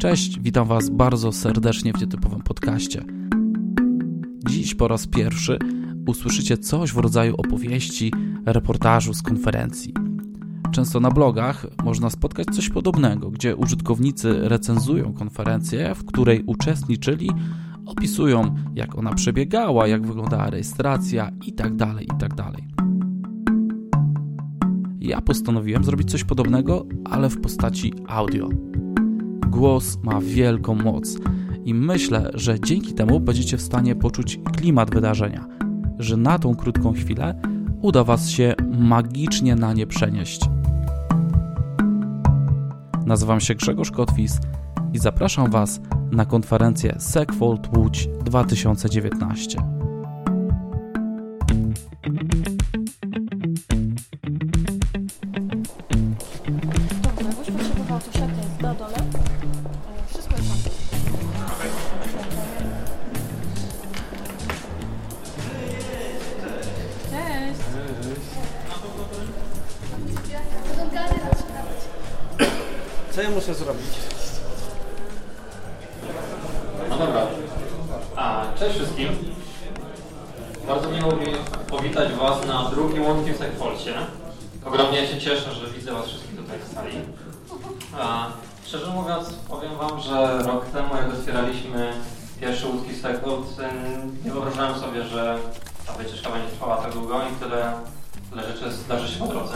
Cześć, witam Was bardzo serdecznie w nietypowym podcaście. Dziś po raz pierwszy usłyszycie coś w rodzaju opowieści, reportażu z konferencji. Często na blogach można spotkać coś podobnego, gdzie użytkownicy recenzują konferencję, w której uczestniczyli, opisują jak ona przebiegała, jak wyglądała rejestracja itd. Tak itd. Tak ja postanowiłem zrobić coś podobnego, ale w postaci audio. Głos ma wielką moc i myślę, że dzięki temu będziecie w stanie poczuć klimat wydarzenia, że na tą krótką chwilę uda Was się magicznie na nie przenieść. Nazywam się Grzegorz Kotwis i zapraszam Was na konferencję SecFold Łódź 2019. sobie, że ta wycieczka będzie trwała tak długo i tyle, tyle rzeczy zdarzy się po drodze.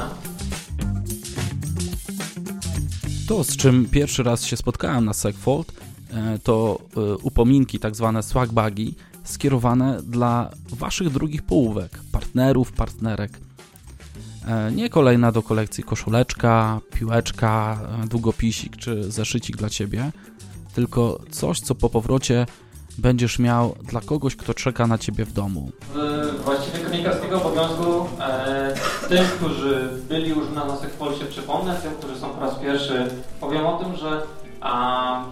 To, z czym pierwszy raz się spotkałem na Segfold, e, to e, upominki, tak zwane swagbagi, skierowane dla waszych drugich połówek, partnerów, partnerek. E, nie kolejna do kolekcji koszuleczka, piłeczka, długopisik czy zeszycik dla ciebie, tylko coś, co po powrocie będziesz miał dla kogoś, kto czeka na ciebie w domu. Właściwie kronikarskiego obowiązku e, tym, którzy byli już na naszych Polsie przypomnę, tym, którzy są po raz pierwszy, powiem o tym, że a,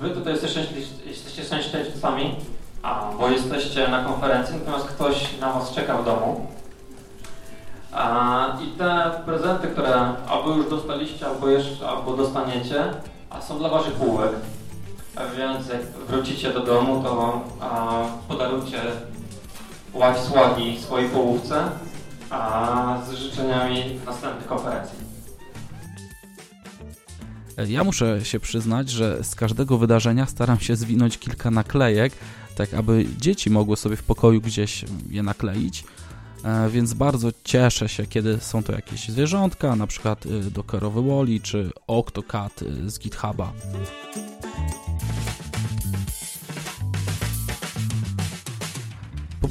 wy tutaj jesteście, jesteście szczęśliwcami, a, bo jesteście na konferencji, natomiast ktoś na was czeka w domu. A, I te prezenty, które albo już dostaliście, albo jeszcze, albo dostaniecie, a są dla waszych półek. Więc jak wrócicie do domu, to a, podarujcie łać słagi swojej połówce, a z życzeniami następnych konferencji. Ja muszę się przyznać, że z każdego wydarzenia staram się zwinąć kilka naklejek, tak aby dzieci mogły sobie w pokoju gdzieś je nakleić. E, więc bardzo cieszę się, kiedy są to jakieś zwierzątka, na przykład y, Dockerowy Wally czy Octocat y, z GitHuba.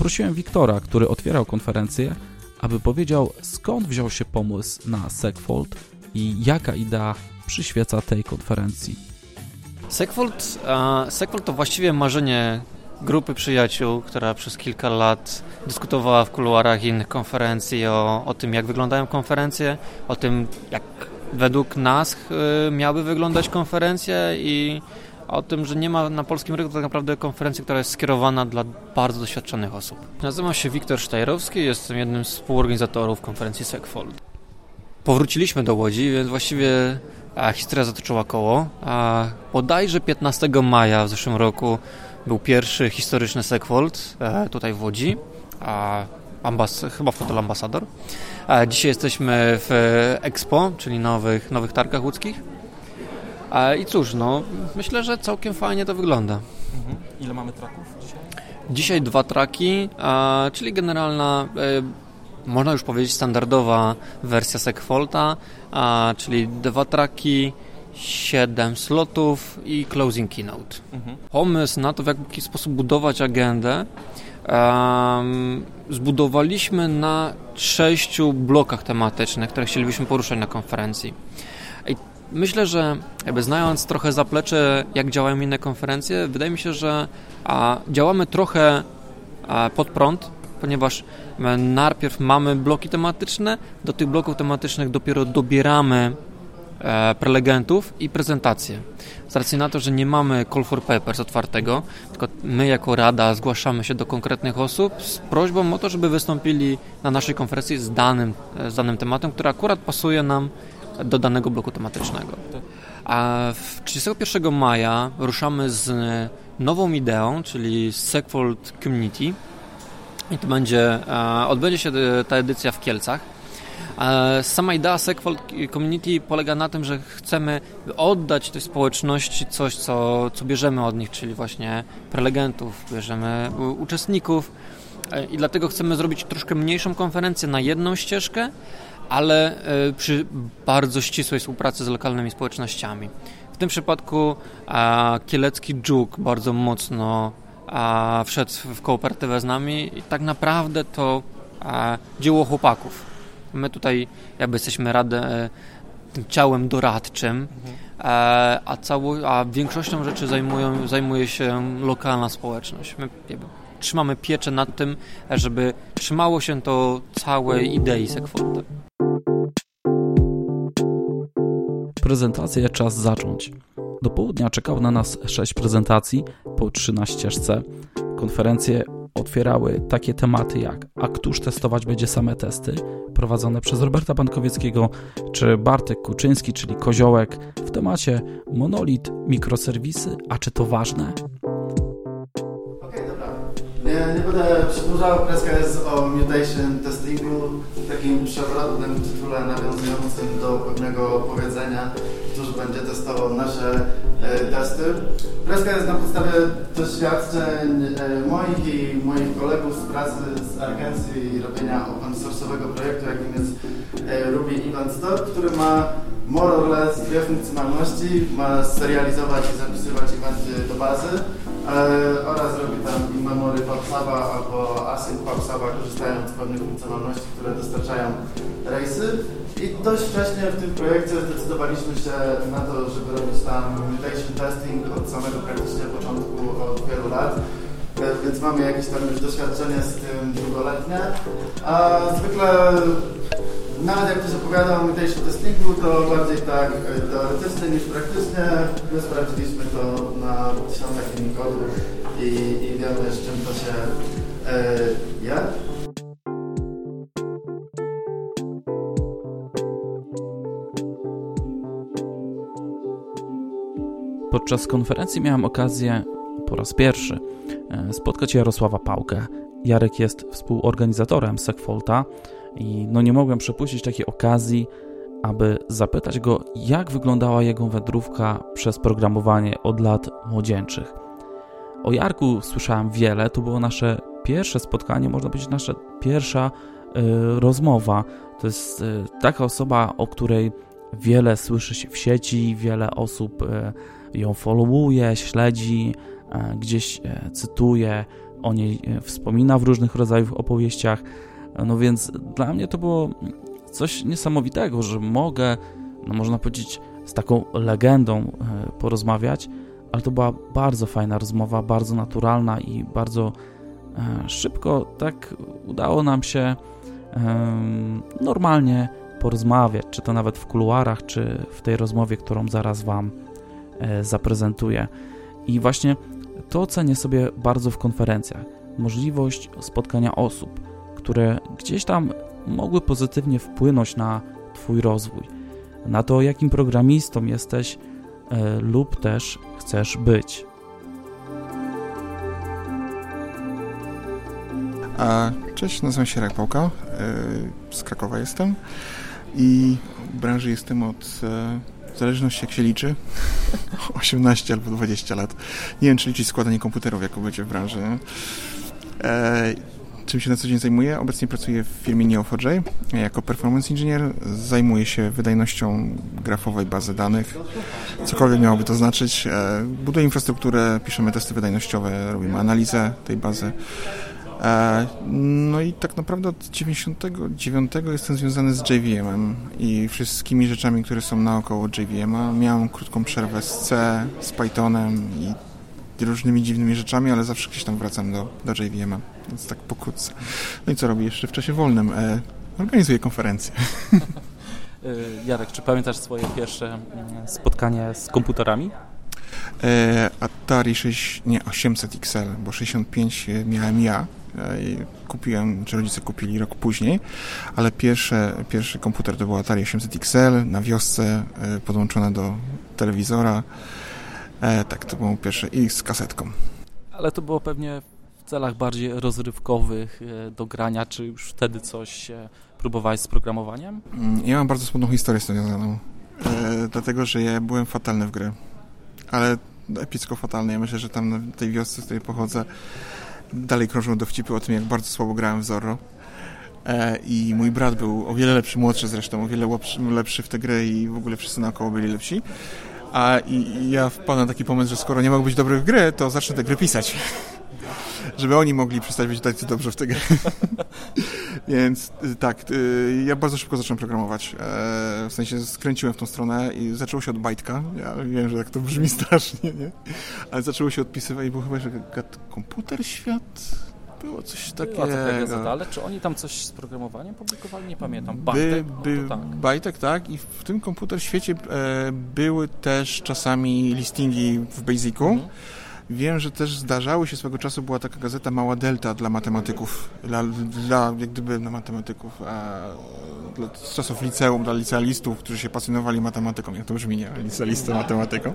Poprosiłem Wiktora, który otwierał konferencję, aby powiedział skąd wziął się pomysł na Segfold i jaka idea przyświeca tej konferencji. Segfold, Segfold to właściwie marzenie grupy przyjaciół, która przez kilka lat dyskutowała w kuluarach innych konferencji o, o tym, jak wyglądają konferencje, o tym, jak według nas y, miały wyglądać konferencje i o tym, że nie ma na polskim rynku tak naprawdę konferencji, która jest skierowana dla bardzo doświadczonych osób. Nazywam się Wiktor Sztajrowski, jestem jednym z współorganizatorów konferencji SecFold. Powróciliśmy do Łodzi, więc właściwie a, historia zatoczyła koło. A, bodajże 15 maja w zeszłym roku był pierwszy historyczny SecFold e, tutaj w Łodzi, a, ambas chyba w Ambasador. A, dzisiaj jesteśmy w Expo, czyli nowych, nowych targach łódzkich. I cóż, no myślę, że całkiem fajnie to wygląda. Mhm. Ile mamy traków dzisiaj? Dzisiaj dwa traki, czyli generalna, e, można już powiedzieć standardowa wersja Segfolta, czyli dwa traki, 7 slotów i closing keynote. Mhm. Pomysł na to, w jaki sposób budować agendę, um, zbudowaliśmy na sześciu blokach tematycznych, które chcielibyśmy poruszać na konferencji. Myślę, że jakby znając trochę zaplecze, jak działają inne konferencje, wydaje mi się, że a, działamy trochę a, pod prąd, ponieważ najpierw mamy bloki tematyczne, do tych bloków tematycznych dopiero dobieramy e, prelegentów i prezentacje. Z racji na to, że nie mamy call for papers otwartego, tylko my jako rada zgłaszamy się do konkretnych osób z prośbą o to, żeby wystąpili na naszej konferencji z danym, z danym tematem, który akurat pasuje nam do danego bloku tematycznego. A 31 maja ruszamy z nową ideą, czyli Segfold Community. I to będzie, odbędzie się ta edycja w Kielcach. Sama idea Segfold Community polega na tym, że chcemy oddać tej społeczności coś, co, co bierzemy od nich, czyli właśnie prelegentów, bierzemy uczestników e, i dlatego chcemy zrobić troszkę mniejszą konferencję na jedną ścieżkę, ale e, przy bardzo ścisłej współpracy z lokalnymi społecznościami. W tym przypadku kielecki dżuk bardzo mocno wszedł w kooperatywę z nami i tak naprawdę to dzieło chłopaków. My tutaj jakby jesteśmy radę, e, tym ciałem doradczym, mhm. a, cało, a większością rzeczy zajmują, zajmuje się lokalna społeczność. My jakby, trzymamy pieczę nad tym, żeby trzymało się to całej idei Sekwolte. Prezentację czas zacząć. Do południa czekało na nas sześć prezentacji po trzy na ścieżce. Konferencje otwierały takie tematy jak a któż testować będzie same testy prowadzone przez Roberta Bankowieckiego czy Bartek Kuczyński, czyli Koziołek w temacie monolit, mikroserwisy, a czy to ważne? Nie, nie będę przedłużał, kreska jest o mutation testingu, takim przewrotnym tytule nawiązującym do pewnego powiedzenia, któż będzie testował nasze e, testy. Kreska jest na podstawie doświadczeń e, moich i moich kolegów z pracy z agencji i robienia open source'owego projektu, jakim jest e, Ruby Event Store, który ma more or less dwie funkcjonalności. Ma serializować i zapisywać eventy do bazy e, oraz robi tam in-memory PubSuba albo async PubSuba, korzystając z pewnych funkcjonalności, które dostarczają rejsy. I dość wcześnie w tym projekcie zdecydowaliśmy się na to, żeby robić tam mutation testing od samego praktycznie początku, od wielu lat e, więc mamy jakieś tam już doświadczenie z tym długoletnie. A zwykle nawet jak ktoś opowiada o mutation testingu, to bardziej tak e, teoretycznie niż praktycznie. My sprawdziliśmy to na tysiącach linii kodu i, i wiemy z czym to się e, je. Podczas konferencji miałem okazję po raz pierwszy e, spotkać Jarosława Pałkę. Jarek jest współorganizatorem Segfolta i no nie mogłem przepuścić takiej okazji, aby zapytać go, jak wyglądała jego wędrówka przez programowanie od lat młodzieńczych. O Jarku słyszałem wiele, to było nasze pierwsze spotkanie, można powiedzieć nasza pierwsza y, rozmowa. To jest y, taka osoba, o której wiele słyszy się w sieci, wiele osób y, ją followuje, śledzi, gdzieś cytuje, o niej wspomina w różnych rodzajach opowieściach. No więc dla mnie to było coś niesamowitego, że mogę, no można powiedzieć, z taką legendą e, porozmawiać, ale to była bardzo fajna rozmowa, bardzo naturalna i bardzo e, szybko tak udało nam się normalnie porozmawiać, czy to nawet w kuluarach, czy w tej rozmowie, którą zaraz Wam e, zaprezentuję. I właśnie to cenię sobie bardzo w konferencjach. Możliwość spotkania osób, które gdzieś tam mogły pozytywnie wpłynąć na Twój rozwój, na to, jakim programistą jesteś e, lub też chcesz być. Cześć, nazywam się Rek Pałka, e, z Krakowa jestem i w branży jestem od, e, w zależności jak się liczy, 18 albo 20 lat. Nie wiem, czy liczyć składanie komputerów, jako będzie w branży. Czym się na co dzień zajmuję? Obecnie pracuję w firmie Neo4j jako performance engineer. Zajmuję się wydajnością grafowej bazy danych. Cokolwiek miałoby to znaczyć. E, buduję infrastrukturę, piszemy testy wydajnościowe, robimy analizę tej bazy. E, no i tak naprawdę od 99 jestem związany z JVM-em i wszystkimi rzeczami, które są naokoło JVM-a. Miałem krótką przerwę z C, z Pythonem i różnymi dziwnymi rzeczami, ale zawsze gdzieś tam wracam do, do JVM-a, więc tak pokrótce. No i co robię jeszcze w czasie wolnym? E, organizuję konferencje. E, Jarek, czy pamiętasz swoje pierwsze mm, spotkanie z komputerami? E, Atari 6, nie, 800 XL, bo 65 miałem ja. E, kupiłem, czy rodzice kupili rok później, ale pierwsze, pierwszy komputer to był Atari 800 XL na wiosce, e, podłączone do telewizora. Tak, to było pierwsze i z kasetką. Ale to było pewnie celach bardziej rozrywkowych do grania, czy już wtedy coś próbowałeś z programowaniem? Mm, ja mam bardzo smutną historię z tym związaną, e, dlatego że ja byłem fatalny w grę, ale epicko fatalny. Ja myślę, że tam na tej wiosce, z której pochodzę, dalej krążą dowcipy o tym, jak bardzo słabo grałem w Zorro. E, I mój brat był o wiele lepszy, młodszy zresztą, o wiele lepszy, w tę grę i w ogóle wszyscy naokoło byli lepsi. A i, i ja wpadłem na taki pomysł, że skoro nie mogę być dobry w gry, to zacznę tę grę pisać. Żeby oni mogli przestać tacy dobrze w tę grę. Więc y, tak, y, ja bardzo szybko zacząłem programować. E, w sensie skręciłem w tą stronę i zaczęło się od bajtka. Ja wiem, że tak to brzmi strasznie, nie? Ale zaczęło się odpisywać i było chyba, że komputer świat było coś takiego. Była ale czy oni tam coś z programowaniem publikowali? Nie pamiętam. Bajtek? By, by, no tak. Bajtek, tak. I w tym komputer świecie e, były też czasami listingi w Basicu. Mhm. Wiem, że też zdarzały się swego czasu, była taka gazeta Mała Delta dla matematyków, dla, dla jak gdyby na matematyków, a, dla, z czasów liceum, dla licealistów, którzy się pasjonowali matematyką, jak to brzmi, nie? Licealista matematyką.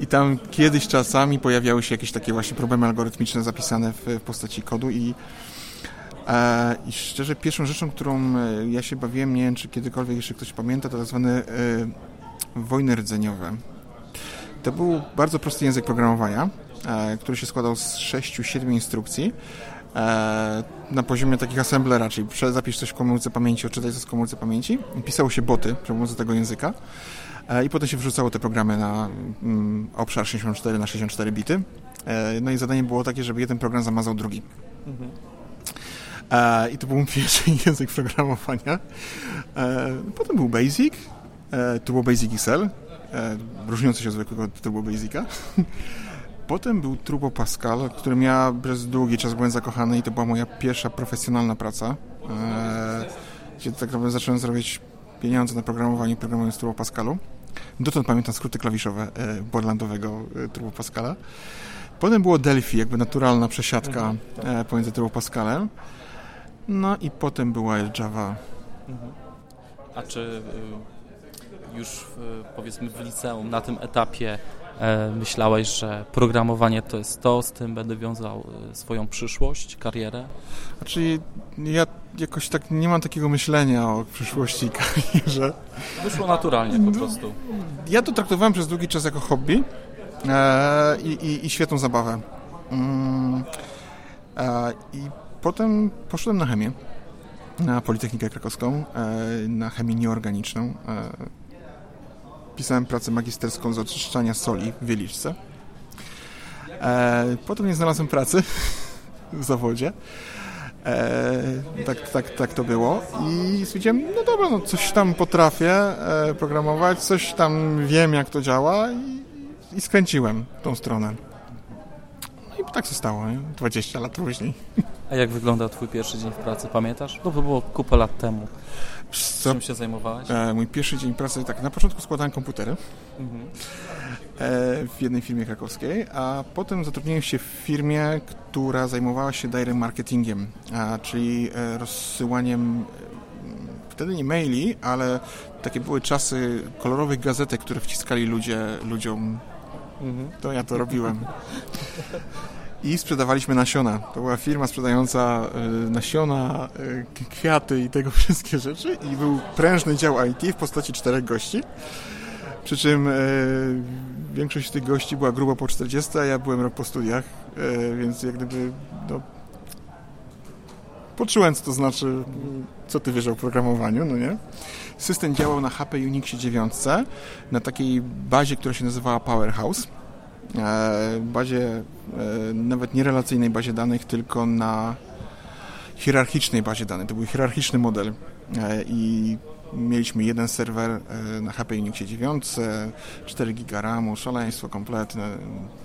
I tam kiedyś czasami pojawiały się jakieś takie właśnie problemy algorytmiczne zapisane w, w postaci kodu i e, i szczerze, pierwszą rzeczą, którą e, ja się bawiłem, nie wiem, czy kiedykolwiek jeszcze ktoś pamięta, to tak zwane e, wojny rdzeniowe. To był bardzo prosty język programowania, który się składał z 6-7 instrukcji e, na poziomie takich assemblera, czyli zapisz coś w komórce pamięci, odczytaj coś w komórce pamięci. Pisało się boty przy pomocy tego języka e, i potem się wrzucało te programy na mm, obszar 64 na 64 bity. No i zadanie było takie, żeby jeden program zamazał drugi. Mhm. I to był pierwszy język programowania. Potem był Basic, to był Basic XL, różniący się od zwykłego Turbo Basica. Potem był Turbo Pascal, którym ja przez długi czas byłem zakochany i to była moja pierwsza profesjonalna praca, e, gdzie tak naprawdę zacząłem zrobić pieniądze na programowaniu, programując Turbo Pascalu. Dotąd pamiętam skróty klawiszowe e, borlandowego e, Turbo Pascala. Potem było Delphi, jakby naturalna przesiadka mhm, e, pomiędzy Turbo Pascalem. No i potem była Java. A czy y, już powiedzmy w liceum, na tym etapie myślałeś, że programowanie to jest to, z tym będę wiązał e, swoją przyszłość, karierę? Znaczy, ja jakoś tak nie mam takiego myślenia o przyszłości i karierze. Wyszło naturalnie po prostu. Ja to traktowałem przez długi czas jako hobby e, i, i, i, świetną zabawę. Mm, e, I potem poszedłem na chemię, na Politechnikę Krakowską, e, na chemię nieorganiczną e, pisałem pracę magisterską z oczyszczania soli w Wieliczce. E, potem nie znalazłem pracy w zawodzie. E, tak, tak, tak to było i stwierdziłem, no dobra, no coś tam potrafię e, programować, coś tam wiem jak to działa i, i skręciłem tą stronę. Tak zostało, nie? 20 lat później. A jak wyglądał twój pierwszy dzień w pracy, pamiętasz? No to było kupę lat temu. Co? Czym się zajmowałeś? E, mój pierwszy dzień pracy, tak, na początku składałem komputery mhm. e, w jednej firmie krakowskiej, a potem zatrudniłem się w firmie, która zajmowała się direct marketingiem, a, czyli e, rozsyłaniem e, wtedy nie maili, ale takie były czasy kolorowych gazetek, które wciskali ludzie ludziom. Mhm. To ja to robiłem. i sprzedawaliśmy nasiona. To była firma sprzedająca y, nasiona, y, kwiaty i tego wszystkie rzeczy i był prężny dział IT w postaci czterech gości. Przy czym y, większość tych gości była grubo po 40, a ja byłem rok po studiach, więc jak gdyby no, poczułem, co to znaczy, co ty wiesz o programowaniu, no nie? System działał na HP Unixie 9, na takiej bazie, która się nazywała Powerhouse bazie, e, nawet nie relacyjnej bazie danych, tylko na hierarchicznej bazie danych. To był hierarchiczny model e, i mieliśmy jeden serwer na HP Unixie 9, 4 GB RAMu, szaleństwo kompletne,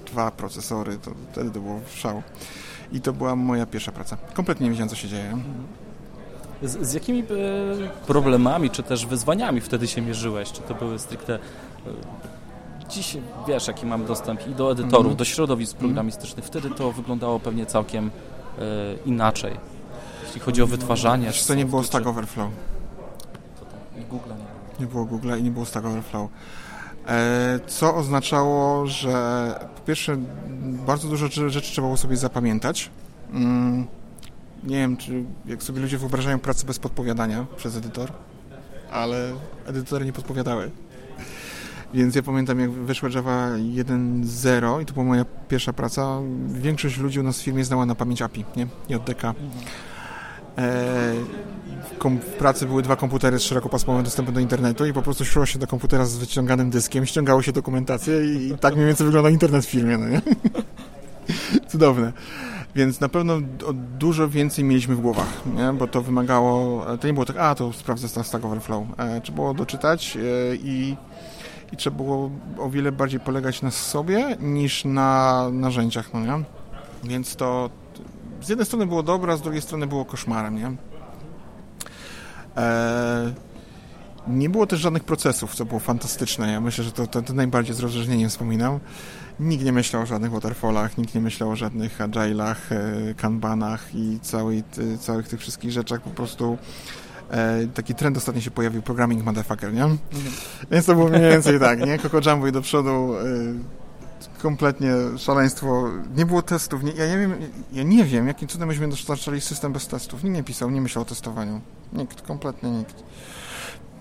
dwa procesory, to wtedy to było szał. I to była moja pierwsza praca. Kompletnie nie wiedziałem, co się dzieje. Z, z jakimi problemami, czy też wyzwaniami wtedy się mierzyłeś? Czy to były stricte dziś wiesz, jaki mamy dostęp i do edytorów, Mhm. do środowisk programistycznych. Wtedy to wyglądało pewnie całkiem e, inaczej. Jeśli chodzi o wytwarzanie. Wiesz co, nie było Stack Overflow. czy- I Google nie było. Nie było Google i nie było Stack Overflow. E, co oznaczało, że po pierwsze bardzo dużo rzeczy, rzeczy trzeba było sobie zapamiętać. Mm, nie wiem, czy jak sobie ludzie wyobrażają pracę bez podpowiadania przez edytor, ale edytory nie podpowiadały. Więc ja pamiętam, jak wyszła Java 1.0 i to była moja pierwsza praca, większość ludzi u nas w firmie znała na pamięć API, nie? JDK. E, w, pracy były dwa komputery z szerokopasmowym dostępem do internetu i po prostu szło się do komputera z wyciąganym dyskiem, ściągało się dokumentację i, i tak mniej więcej wyglądał internet w firmie, no nie? Cudowne. Więc na pewno dużo więcej mieliśmy w głowach, nie? bo to wymagało, to nie było tak, a to sprawdzę Stack Overflow. E, trzeba było doczytać e, i, i trzeba było o wiele bardziej polegać na sobie niż na narzędziach, no nie? Więc to z jednej strony było dobre, a z drugiej strony było koszmarem, nie? E, nie było też żadnych procesów, co było fantastyczne. Ja myślę, że to, to, to najbardziej z rozróżnieniem wspominam. Nikt nie myślał o żadnych waterfallach, nikt nie myślał o żadnych agile'ach, e, kanbanach i całej, ty, całych tych wszystkich rzeczach. Po prostu e, taki trend ostatnio się pojawił, programming motherfucker, nie? Więc to było mniej więcej tak, nie? Coco Jumbo i do przodu, e, kompletnie szaleństwo. Nie było testów. Nie, ja, nie wiem, ja nie wiem, jakim cudem myśmy dostarczali system bez testów. Nikt nie pisał, nie myślał o testowaniu. Nikt, kompletnie nikt.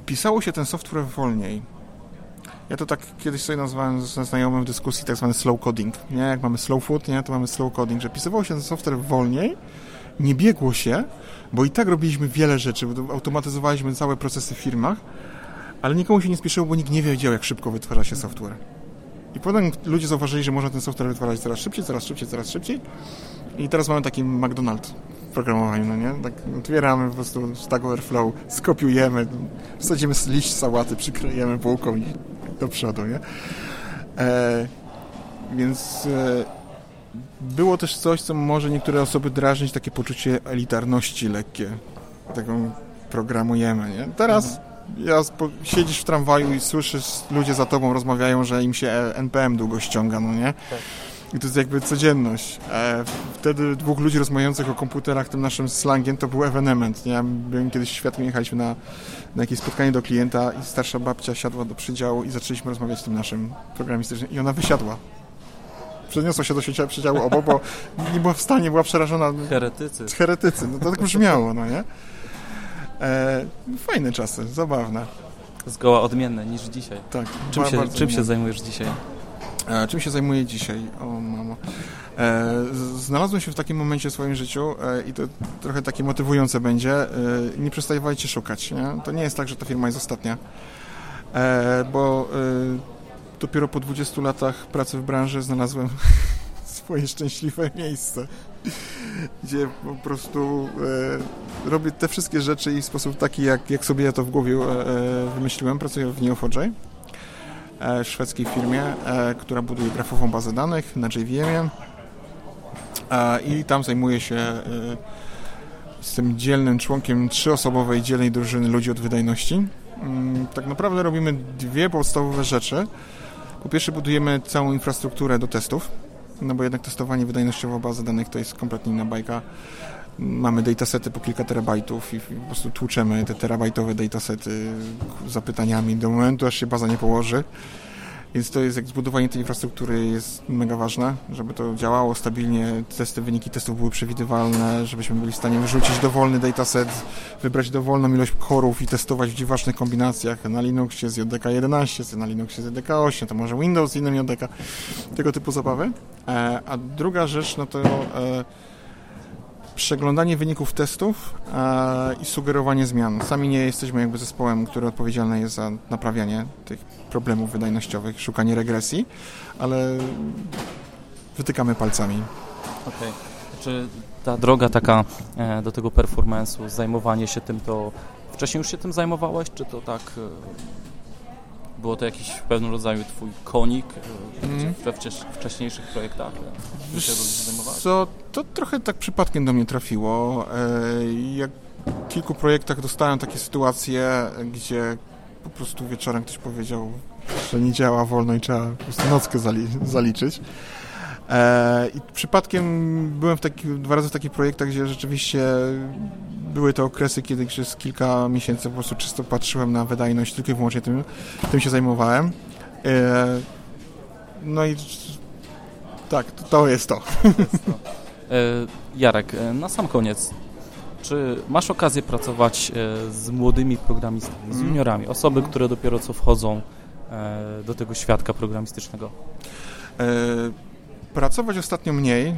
Pisało się ten software wolniej. Ja to tak kiedyś sobie nazwałem ze znajomym w dyskusji tak zwany slow coding. Nie? Jak mamy slow food, nie? to mamy slow coding, że pisywało się ten software wolniej, nie biegło się, bo i tak robiliśmy wiele rzeczy, automatyzowaliśmy całe procesy w firmach, ale nikomu się nie spieszyło, bo nikt nie wiedział, jak szybko wytwarza się software. I potem ludzie zauważyli, że można ten software wytwarzać coraz szybciej, coraz szybciej, coraz szybciej. I teraz mamy taki McDonald's w programowaniu, no nie? Tak otwieramy po prostu Stack Overflow, skopiujemy, wsadzimy liść sałaty, przyklejemy półką i do przodu, nie? E, więc e, było też coś, co może niektóre osoby drażnić, takie poczucie elitarności lekkie. Taką programujemy, nie? Teraz ja spo, siedzisz w tramwaju i słyszysz, ludzie za tobą rozmawiają, że im się NPM długo ściąga, no nie? I to jest jakby codzienność. E, wtedy dwóch ludzi rozmawiających o komputerach, tym naszym slangiem, to był evenement. Nie? Ja byłem kiedyś świadkiem, jechaliśmy na, na jakieś spotkanie do klienta i starsza babcia siadła do przydziału i zaczęliśmy rozmawiać z tym naszym programistycznym i ona wysiadła. Przeniosła się do sieci- przydziału obok, bo nie była w stanie, była przerażona. Heretycy. Heretycy, no to tak brzmiało, no nie? E, fajne czasy, zabawne. Zgoła odmienne niż dzisiaj. Tak. Czym się, czym się zajmujesz dzisiaj? E, czym się zajmuję dzisiaj? O mamo. E, znalazłem się w takim momencie w swoim życiu e, i to trochę takie motywujące będzie. E, nie przestawajcie szukać. Nie? To nie jest tak, że ta firma jest ostatnia. E, bo e, dopiero po 20 latach pracy w branży znalazłem swoje szczęśliwe miejsce. Gdzie po prostu e, robię te wszystkie rzeczy i w sposób taki, jak, jak sobie ja to w głowie e, e, wymyśliłem. Pracuję w Neo4j e, szwedzkiej firmie, e, która buduje grafową bazę danych na JVM-ie e, i tam zajmuję się jestem dzielnym członkiem trzyosobowej dzielnej drużyny ludzi od wydajności. Mm, Tak naprawdę robimy dwie podstawowe rzeczy. Po pierwsze budujemy całą infrastrukturę do testów, no bo jednak testowanie wydajnościowo bazy danych to jest kompletnie inna bajka. Mamy datasety po kilka terabajtów i po prostu tłuczemy te terabajtowe datasety zapytaniami do momentu, aż się baza nie położy. Więc to jest, jak zbudowanie tej infrastruktury jest mega ważne, żeby to działało stabilnie, testy, wyniki testów były przewidywalne, żebyśmy byli w stanie wyrzucić dowolny dataset, wybrać dowolną ilość korów i testować w dziwacznych kombinacjach na Linuxie z JDK 11, na Linuxie z JDK 8, to może Windows z innym JDK, tego typu zabawy. E, a druga rzecz, no to e, przeglądanie wyników testów e, i sugerowanie zmian. Sami nie jesteśmy jakby zespołem, który odpowiedzialny jest za naprawianie tych problemów wydajnościowych, szukanie regresji, ale wytykamy palcami. Okej. Czy ta droga taka e, do tego performance'u, zajmowanie się tym, to wcześniej już się tym zajmowałeś, czy to tak e, było to jakiś w pewnym rodzaju twój konik Mhm. we wcześ- wcześniejszych projektach? e, Tym się zajmowałeś? Co, to trochę tak przypadkiem do mnie trafiło. E, Jak w kilku projektach dostałem takie sytuacje, gdzie po prostu wieczorem ktoś powiedział że nie działa wolno i trzeba po prostu nockę zali zaliczyć. E, I przypadkiem byłem w taki, dwa razy w takich projektach, gdzie rzeczywiście były to okresy, kiedy przez kilka miesięcy po prostu czysto patrzyłem na wydajność, tylko i wyłącznie tym, tym się zajmowałem. E, no i tak, to jest to. E, Jarek, e, na sam koniec, czy masz okazję pracować z młodymi programistami, z Mhm. juniorami, osoby, które dopiero co wchodzą do tego świadka programistycznego? Pracować ostatnio mniej, e,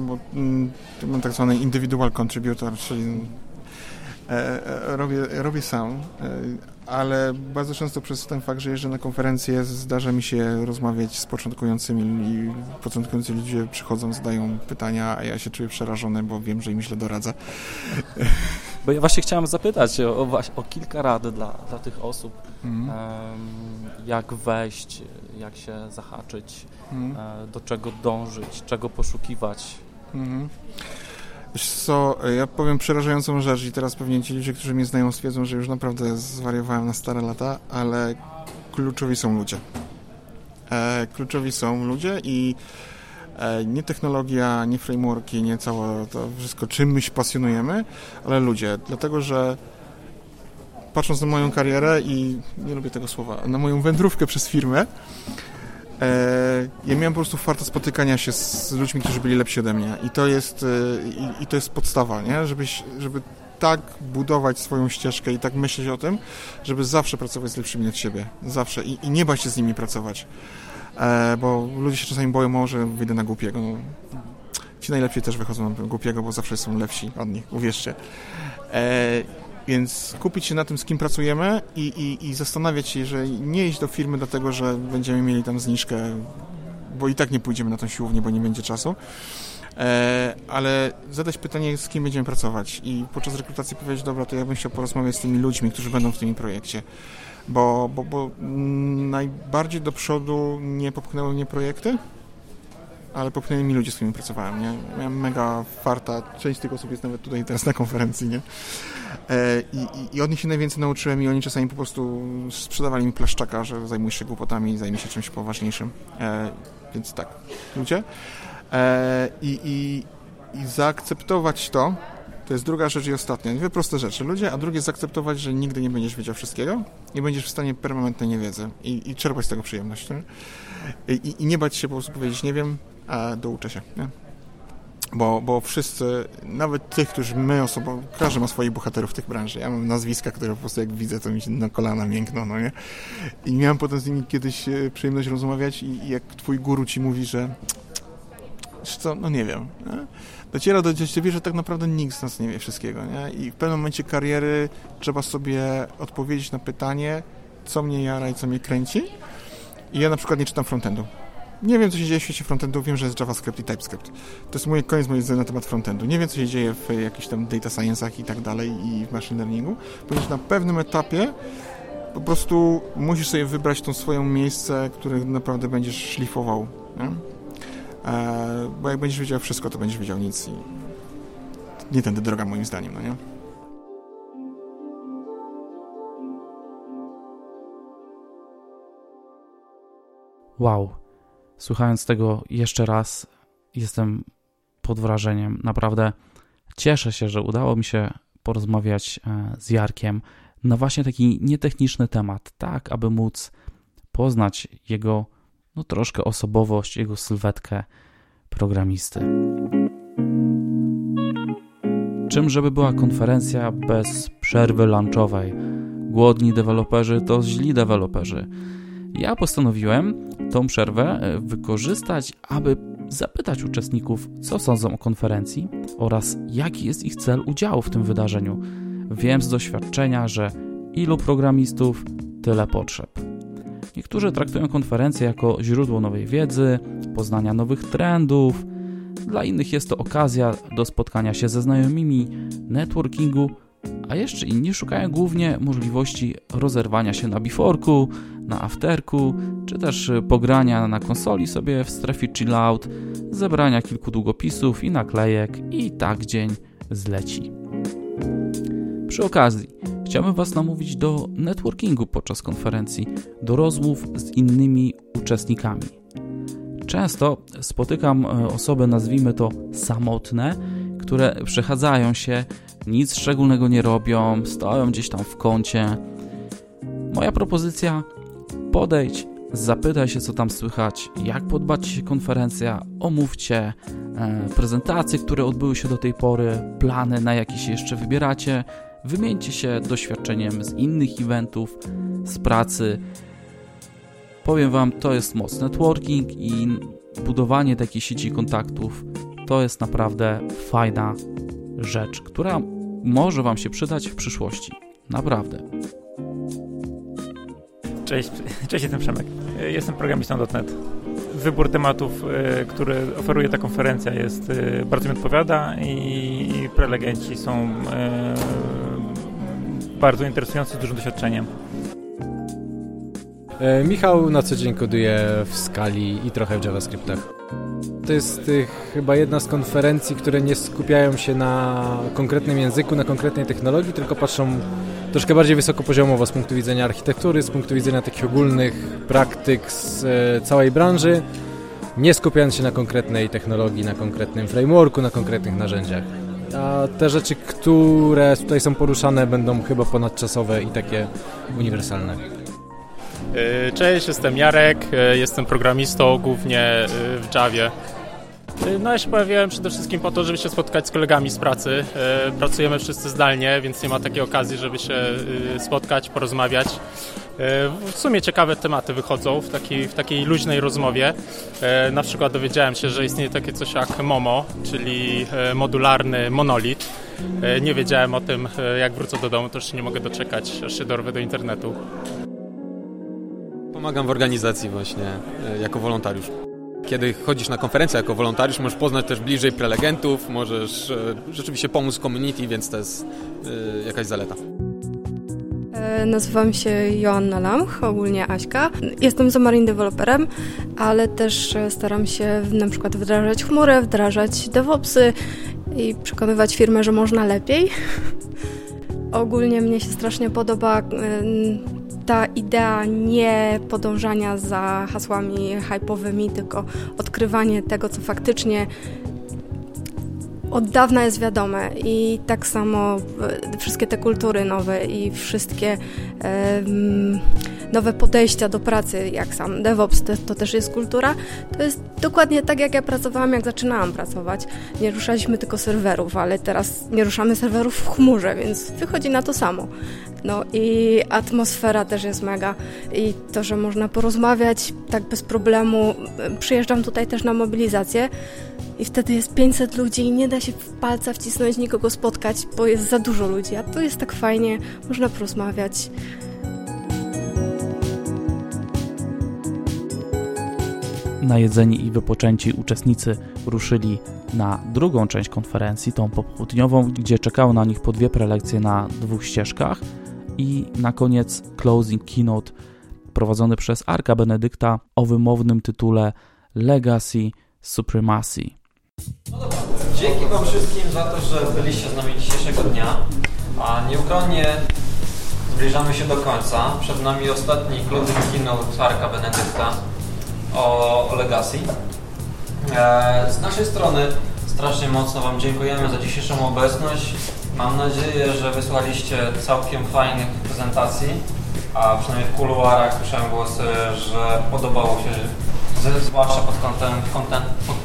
bo mm, mam tak zwany individual contributor, czyli e, e, robię, robię sam, ale bardzo często przez ten fakt, że jeżdżę na konferencje, zdarza mi się rozmawiać z początkującymi i początkujący ludzie przychodzą, zadają pytania, a ja się czuję przerażony, bo wiem, że im źle doradzę. Bo ja właśnie chciałem zapytać o, o, kilka rad dla, dla tych osób, Mhm. jak wejść, jak się zahaczyć, Mhm. e, do czego dążyć, czego poszukiwać. Mhm. Wiesz co, ja powiem przerażającą rzecz i teraz pewnie ci ludzie, którzy mnie znają stwierdzą, że już naprawdę zwariowałem na stare lata, ale kluczowi są ludzie. E, kluczowi są ludzie i e, nie technologia, nie frameworki, nie całe to wszystko, czym my się pasjonujemy, ale ludzie. Dlatego, że patrząc na moją karierę i nie lubię tego słowa, na moją wędrówkę przez firmę, E, ja miałem po prostu farta spotykania się z ludźmi, którzy byli lepsi ode mnie. I to jest, e, i, i to jest podstawa, nie? Żebyś, żeby tak budować swoją ścieżkę i tak myśleć o tym, żeby zawsze pracować z lepszymi od siebie, zawsze. I, i nie bać się z nimi pracować, e, bo ludzie się czasami boją, może wyjdę na głupiego, no, ci najlepsi też wychodzą na głupiego, bo zawsze są lepsi od nich, uwierzcie. E, więc kupić się na tym, z kim pracujemy i, i, i zastanawiać się, że nie iść do firmy dlatego, że będziemy mieli tam zniżkę, bo i tak nie pójdziemy na tą siłownię, bo nie będzie czasu. E, ale zadać pytanie, z kim będziemy pracować i podczas rekrutacji powiedzieć, dobra, to ja bym chciał porozmawiać z tymi ludźmi, którzy będą w tym projekcie. Bo, bo, bo mm, najbardziej do przodu nie popchnęły mnie projekty, ale popchnęli mi ludzie, z którymi pracowałem, nie? Miałem mega farta, część tych osób jest nawet tutaj teraz na konferencji, nie? E, I, i, I od nich się najwięcej nauczyłem i oni czasami po prostu sprzedawali mi plaszczaka, że zajmuj się głupotami, zajmij się czymś poważniejszym. E, więc tak, ludzie. E, i, i, I zaakceptować to, to jest druga rzecz i ostatnia. Dwie proste rzeczy. Ludzie, a drugie zaakceptować, że nigdy nie będziesz wiedział wszystkiego i będziesz w stanie permanentnej niewiedzy i, i czerpać z tego przyjemność. I, I nie bać się po prostu powiedzieć nie wiem, a douczę się. Nie? Bo, bo wszyscy, nawet tych, którzy my osobą, każdy ma swoich bohaterów w tych branży. Ja mam nazwiska, które po prostu jak widzę, to mi się na kolana miękną, no nie? I miałem potem z nimi kiedyś e, przyjemność rozmawiać i, jak twój guru ci mówi, że co, no nie wiem, nie? dociera do ciebie, że tak naprawdę nikt z nas nie wie wszystkiego, nie? I w pewnym momencie kariery trzeba sobie odpowiedzieć na pytanie, co mnie jara i co mnie kręci. I ja na przykład nie czytam frontendu. Nie wiem, co się dzieje w świecie frontendu, wiem, że jest JavaScript i TypeScript. To jest mój koniec mojej wiedzy na temat frontendu. Nie wiem, co się dzieje w jakichś tam data science'ach i tak dalej i w machine learningu, ponieważ na pewnym etapie po prostu musisz sobie wybrać tą swoją miejsce, które naprawdę będziesz szlifował, nie? E, bo jak będziesz wiedział wszystko, to będziesz wiedział nic i nie tędy droga moim zdaniem, no nie? Wow. Słuchając tego jeszcze raz, jestem pod wrażeniem. Naprawdę cieszę się, że udało mi się porozmawiać e, z Jarkiem na właśnie taki nietechniczny temat, tak aby móc poznać jego no troszkę osobowość, jego sylwetkę programisty. Czym żeby była konferencja bez przerwy lunchowej? Głodni deweloperzy to źli deweloperzy. Ja postanowiłem tą przerwę e, wykorzystać, aby zapytać uczestników, co sądzą o konferencji oraz jaki jest ich cel udziału w tym wydarzeniu. Wiem z doświadczenia, że ilu programistów, tyle potrzeb. Niektórzy traktują konferencję jako źródło nowej wiedzy, poznania nowych trendów. Dla innych jest to okazja do spotkania się ze znajomymi, networkingu, a jeszcze inni szukają głównie możliwości rozerwania się na biforku, na afterku, czy też pogrania na konsoli sobie w strefie chillout, zebrania kilku długopisów i naklejek i tak dzień zleci. Przy okazji, Chciałbym Was namówić do networkingu podczas konferencji, do rozmów z innymi uczestnikami. Często spotykam e, osoby, nazwijmy to samotne, które przechadzają się, nic szczególnego nie robią, stoją gdzieś tam w kącie. Moja propozycja: podejdź, zapytaj się, co tam słychać, jak podbać się konferencja, omówcie e, prezentacje, które odbyły się do tej pory, plany, na jakie się jeszcze wybieracie, wymieńcie się doświadczeniem z innych eventów, z pracy. Powiem Wam, to jest moc networking i budowanie takiej sieci kontaktów to jest naprawdę fajna rzecz, która może Wam się przydać w przyszłości. Naprawdę. Cześć, cześć, jestem Przemek. Jestem programistą.net. Wybór tematów, e, które oferuje ta konferencja jest e, bardzo mi odpowiada i prelegenci są e, bardzo interesujący, z dużym doświadczeniem. Michał na co dzień koduje w skali i trochę w JavaScriptach. To jest y, chyba jedna z konferencji, które nie skupiają się na konkretnym języku, na konkretnej technologii, tylko patrzą troszkę bardziej wysokopoziomowo z punktu widzenia architektury, z punktu widzenia takich ogólnych praktyk z e, całej branży, nie skupiając się na konkretnej technologii, na konkretnym frameworku, na konkretnych narzędziach. A te rzeczy, które tutaj są poruszane, będą chyba ponadczasowe i takie uniwersalne. E, cześć, jestem Jarek, e, jestem programistą głównie w Javie. No ja się pojawiłem przede wszystkim po to, żeby się spotkać z kolegami z pracy. E, pracujemy wszyscy zdalnie, więc nie ma takiej okazji, żeby się e, spotkać, porozmawiać. W sumie ciekawe tematy wychodzą w takiej, w takiej luźnej rozmowie. Na przykład dowiedziałem się, że istnieje takie coś jak MOMO, czyli modularny monolit. Nie wiedziałem o tym, jak wrócę do domu, to już nie mogę doczekać, aż się dorwę do internetu. Pomagam w organizacji właśnie, jako wolontariusz. Kiedy chodzisz na konferencję jako wolontariusz, możesz poznać też bliżej prelegentów, możesz e, rzeczywiście pomóc community, więc to jest e, jakaś zaleta. E, nazywam się Joanna Lamch, ogólnie Aśka. Jestem Xamarin deweloperem, ale też staram się na przykład wdrażać chmurę, wdrażać DevOpsy i przekonywać firmę, że można lepiej. Ogólnie mnie się strasznie podoba ta idea nie podążania za hasłami hypowymi, tylko odkrywanie tego, co faktycznie od dawna jest wiadome. I tak samo e, wszystkie te kultury nowe i wszystkie um, nowe podejścia do pracy, jak sam DevOps, to, to, też jest kultura. To jest dokładnie tak, jak ja pracowałam, jak zaczynałam pracować. Nie ruszaliśmy tylko serwerów, ale teraz nie ruszamy serwerów w chmurze, więc wychodzi na to samo. No i atmosfera też jest mega i to, że można porozmawiać tak bez problemu. Przyjeżdżam tutaj też na mobilizację i wtedy jest 500 ludzi i nie da się w palca wcisnąć, nikogo spotkać, bo jest za dużo ludzi, a tu jest tak fajnie, można porozmawiać. Najedzeni i wypoczęci uczestnicy ruszyli na drugą część konferencji, tą popołudniową, gdzie czekały na nich po dwie prelekcje na dwóch ścieżkach i na koniec closing keynote prowadzony przez Arka Benedykta o wymownym tytule Legacy Supremacy. Dzięki Wam wszystkim za to, że byliście z nami dzisiejszego dnia. A nieuchronnie zbliżamy się do końca. Przed nami ostatni closing keynote Arka Benedykta o, Legacy. E, z naszej strony strasznie mocno Wam dziękujemy za dzisiejszą obecność. Mam nadzieję, że wysłaliście całkiem fajnych prezentacji, a przynajmniej w kuluarach słyszałem głosy, że podobało się, zwłaszcza pod kątem content, pod,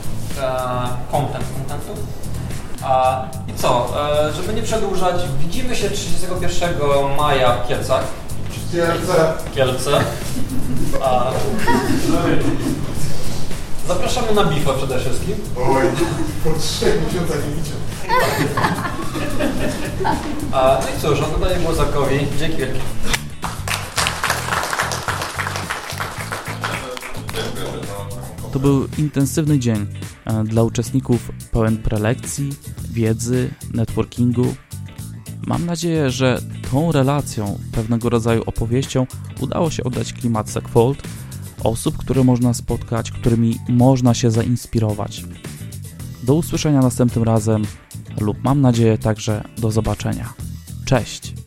e, content contentu. A, I co, e, żeby nie przedłużać, widzimy się 31 maja w Kielcach. Kielce. Kielce. A, zapraszamy na bifę przede wszystkim. Oj, po trzech miesiącach nie widzę. A, no i cóż, oddaję głos Zakowi. Dzięki wielkie. To był intensywny dzień e, dla uczestników pełen prelekcji, wiedzy, networkingu. Mam nadzieję, że tą relacją, pewnego rodzaju opowieścią udało się oddać klimat Segfold, osób, które można spotkać, którymi można się zainspirować. Do usłyszenia następnym razem lub mam nadzieję także do zobaczenia. Cześć!